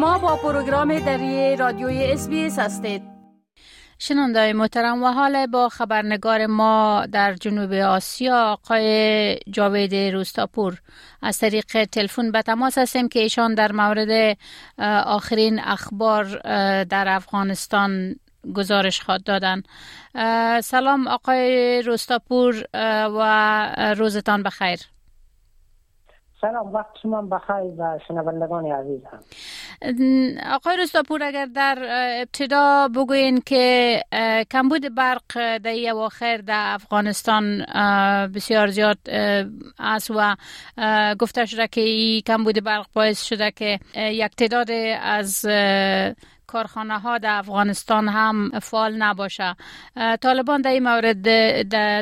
شما با پروگرام دری رادیوی اس هستید. شنوندای محترم و حال با خبرنگار ما در جنوب آسیا آقای جاوید روستاپور. از طریق تلفن به تماس هستیم که ایشان در مورد آخرین اخبار در افغانستان گزارش خواد دادن. سلام آقای روستاپور و روزتان بخیر. سلام وقت شما بخیر و شنوندگان عزیز هم آقای رستاپور اگر در ابتدا بگوین که کمبود برق در اواخر در افغانستان بسیار زیاد است و گفته شده که این کمبود برق باعث شده که یک تعداد از کارخانه ها در افغانستان هم فعال نباشه طالبان در این مورد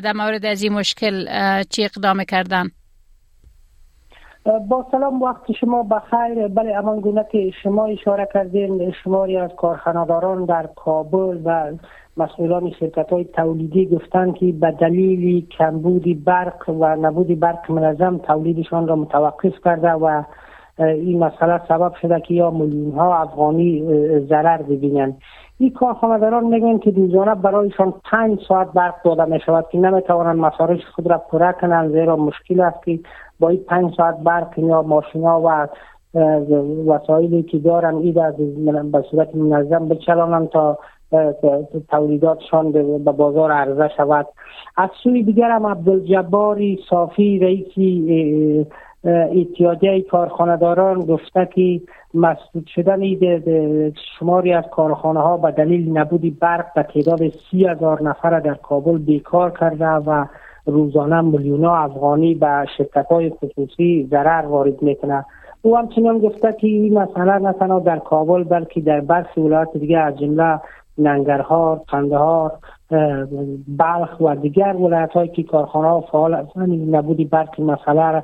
در مورد از این مشکل چی اقدام کردن؟ با سلام وقت شما بخیر. بله امان گونه که شما اشاره کردین شماری از کارخانه‌داران در کابل و مسئولان شرکت های تولیدی گفتند که به دلیل کمبودی برق و نبودی برق منظم تولیدشان را متوقف کرده و این مسئله سبب شده که یا میلیون ها افغانی ضرر ببینند. این کارخانه‌داران میگن که روزانه برایشان پنج ساعت برق داده می شود که نمی‌توانند مصارف خود را پوره کنند زیرا مشکل است که با این پنج ساعت برق یا ماشینا و وسایلی که دارن این به صورت منظم بچلانن تا تولیداتشان به بازار عرضه شود. از سوی دیگر هم عبدالجباری صافی رئیسی اتحادیه کارخانهداران گفته که مسدود شدن شماری از کارخانه ها به دلیل نبودی برق به تعداد سی هزار نفر در کابل بیکار کرده و روزانه میلیون افغانی به شرکت های خصوصی ضرر وارد می‌کنه. او همچنان گفته که این مسئله نه تنها در کابل بلکه در برخی ولایات دیگه از جمله ننگرهار، قندهار، بلخ و دیگر ولایت هایی که کارخانه ها فعال هستند. نبودی برق مسئله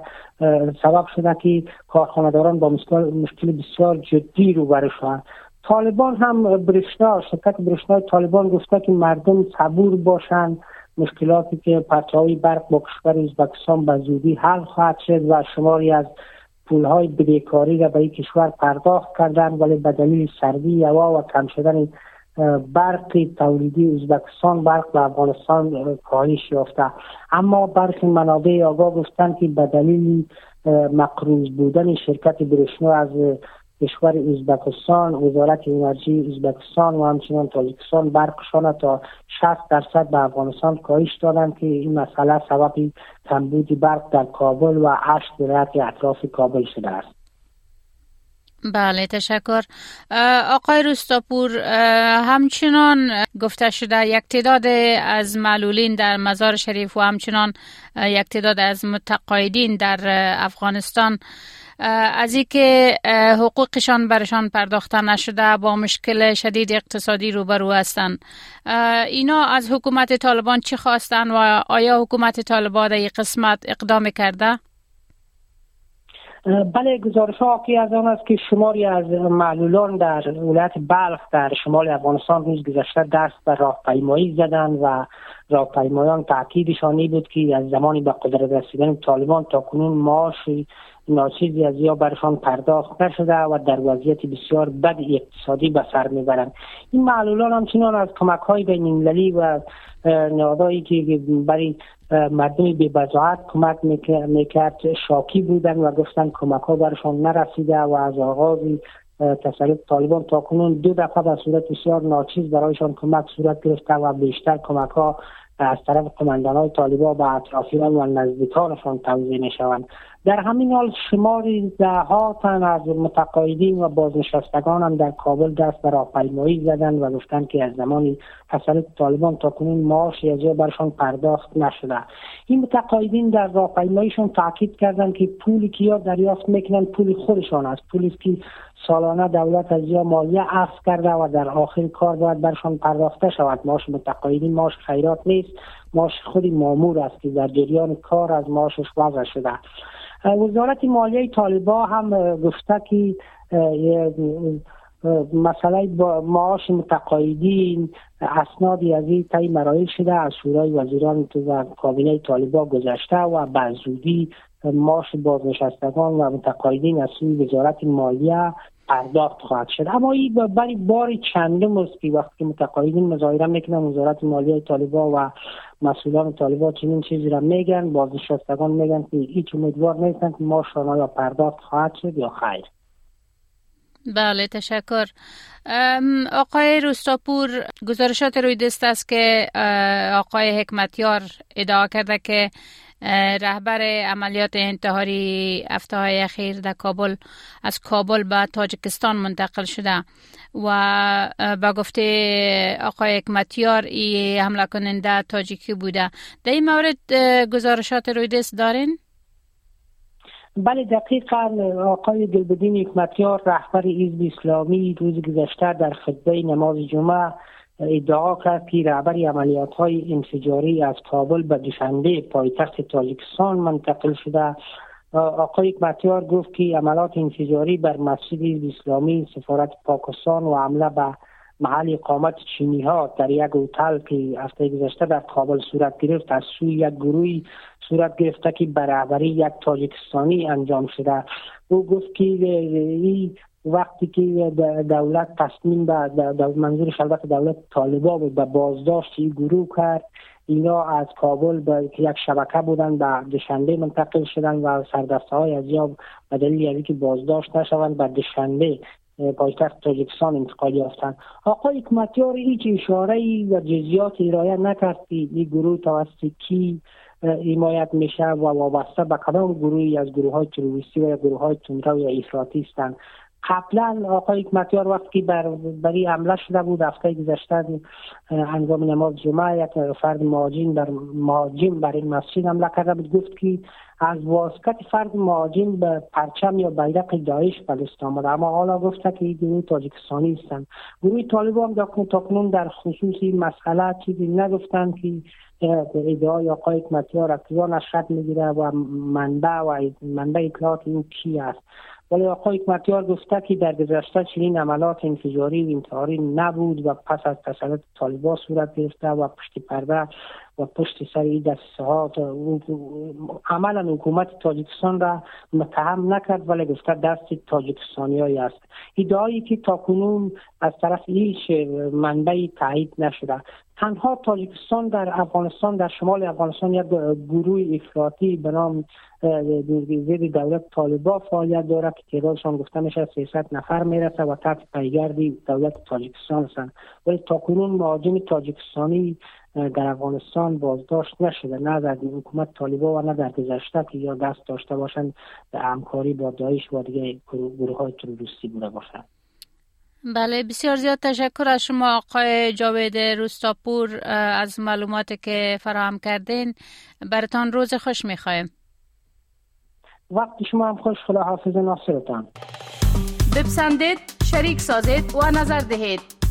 سبب شده که کارخانه داران با مشکل بسیار جدی رو شوند. طالبان هم برشنا شرکت برشنا طالبان گفته که مردم صبور باشند. مشکلاتی که پرچه برق با کشور ازبکستان به زودی حل خواهد شد و شماری از پولهای بدهکاری را به این کشور پرداخت کردن ولی به دلیل سردی هوا و کم شدن برق تولیدی ازبکستان برق به افغانستان کاهش یافته. اما برخی منابع آگاه گفتند که به دلیل مقروض بودن شرکت برشنو از کشور ازبکستان وزارت انرژی ازبکستان و همچنان تاجیکستان برقشان تا 60 درصد به افغانستان کاهش دادند که این مسئله سبب کمبود برق در کابل و هشت ولایت اطراف کابل شده است. بله تشکر آقای روستاپور همچنان گفته شده یک تعداد از معلولین در مزار شریف و همچنان یک تعداد از متقاعدین در افغانستان از اینکه حقوقشان برشان پرداخته نشده با مشکل شدید اقتصادی روبرو هستند اینا از حکومت طالبان چی خواستن و آیا حکومت طالبان در این قسمت اقدام کرده؟ بله گزارش ها از آن است که شماری از معلولان در ولایت بلخ در شمال افغانستان روز گذشته دست به راهپیمایی زدن و راهپیمایان تاکیدشان بود که از زمانی به قدرت رسیدن طالبان تا کنون معاش ناچیزی از یا برشان پرداخت نشده و در وضعیت بسیار بد اقتصادی به سر می‌برند. این معلولان همچنان از کمک های بین و نهادهایی که برای مردم بی بزاعت کمک می‌کرد شاکی بودن و گفتن کمک ها برشان نرسیده و از آغاز تسلط طالبان تا کنون دو دفعه به صورت بسیار ناچیز برایشان کمک صورت گرفته و بیشتر کمک ها از طرف قماندان های طالبان به اطرافیان و نزدیکانشان توضیح می شوند در همین حال شماری ده تن از متقاعدین و بازنشستگان هم در کابل دست به راهپیمایی زدند و گفتند که از زمانی تسلط طالبان تا کنون معاش یا برشان پرداخت نشده. این متقاعدین در راهپیماییشان تاکید کردند که پولی که یا دریافت می‌کنند پول خودشان است. پولی که سالانه دولت از یا مالیه افز کرده و در آخر کار باید برشان پرداخته شود. معاش متقاعدین معاش خیرات نیست. معاش خودی مامور است که در جریان کار از معاشش وضع شده. وزارت مالیه طالبا هم گفته که مسئله معاش متقاعدین اسنادی از این تای مراحل شده از شورای وزیران و کابینه طالبا گذشته و به زودی معاش بازنشستگان و متقاعدین از سوی وزارت مالیه پرداخت خواهد شد. اما این برای بار چندم است که وقتی متقاعدین مظاهره می‌کنن وزارت مالیه طالبا و مسئولان طالبا چنین چیزی را میگن بازنشستگان میگن که هیچ امیدوار نیستن که ما یا پرداخت خواهد شد یا خیر. بله تشکر. آقای روستاپور گزارشات روی دست است که آقای حکمتیار ادعا کرده که رهبر عملیات انتحاری هفته های اخیر در کابل از کابل به تاجکستان منتقل شده و با گفته آقای حکمتیار ای حمله کننده تاجیکی بوده در این مورد گزارشات روی دست دارین؟ بله دقیقا آقای دلبدین حکمتیار رهبر حزب اسلامی روز گذشته در خطبه نماز جمعه ادعا کرد که رهبر عملیات های انفجاری از کابل به دوشنبه پایتخت تاجیکستان منتقل شده. آقای حکمتیار گفت که عملات انفجاری بر مسجد اسلامی سفارت پاکستان و حمله به محل اقامت چینی ها در یک هتل که هفته گذشته در کابل صورت گرفت از سوی یک گروهی صورت گرفته که برابری یک تاجیکستانی انجام شده. او گفت که این وقتی که دولت تصمیم به منظور البته دولت طالبا بود به بازداشت این گروه کرد. اینا از کابل به یک شبکه بودن به دوشنبه منتقل شدن و سردسته های از یا به دلیل که بازداشت نشوند به دوشنبه پایتخت تاجیکستان انتقال یافتند آقای حکمتیار هیچ اشاره و جزیات ارائه نکرد این گروه توسط کی حمایت میشه و وابسته به کدام گروهی از گروه های تروریستی و یا گروه های تندرو یا افراطی هستند. قبلا آقای حکمتیار وقتی بر بری حمله شده بود هفته گذشته انجام نماز جمعه یک فرد مهاجم بر مهاجم بر این مسجد حمله کرده بود. گفت که از واسکت فرد مهاجم به پرچم یا بیرق داعش بلست آمده. اما حالا گفته که این گروه تاجیکستانی هستند گروه طالبان تاکنون در خصوص این مسئله چیزی نگفتن که ادعای آقای حکمتیار اکتیوان نشرت می‌گیره و منبع و منبع اطلاعات این کی است. ولی آقای حکمتیار گفته که در گذشته چنین عملات انفجاری و انتحاری نبود و پس از تسلط طالبا صورت گرفته و پشت پرده و پشت سر دسته ها عملا حکومت تاجیکستان را متهم نکرد ولی گفته دست تاجیکستانی است. ادعایی که تاکنون از طرف هیچ منبعی تایید نشده. تنها تاجیکستان در افغانستان در شمال افغانستان یک گروه افراطی به نام زیر دولت طالبا فعالیت دارد که تعدادشان گفته میشه 300 نفر می‌رسه و تحت پیگردی دولت تاجیکستان هستند. ولی تاکنون مهاجم تاجیکستانی در افغانستان بازداشت نشده نه در حکومت طالبا و نه در گذشته که یا دست داشته باشند به همکاری با داعش و دیگه گروه های تروریستی بوده باشند. بله بسیار زیاد تشکر از شما آقای جاوید روستاپور از معلوماتی که فراهم کردین. برتان روز خوش می‌خوایم. وقت شما هم خوش خدا حافظ ناصرتان. بپسندید شریک سازید و نظر دهید.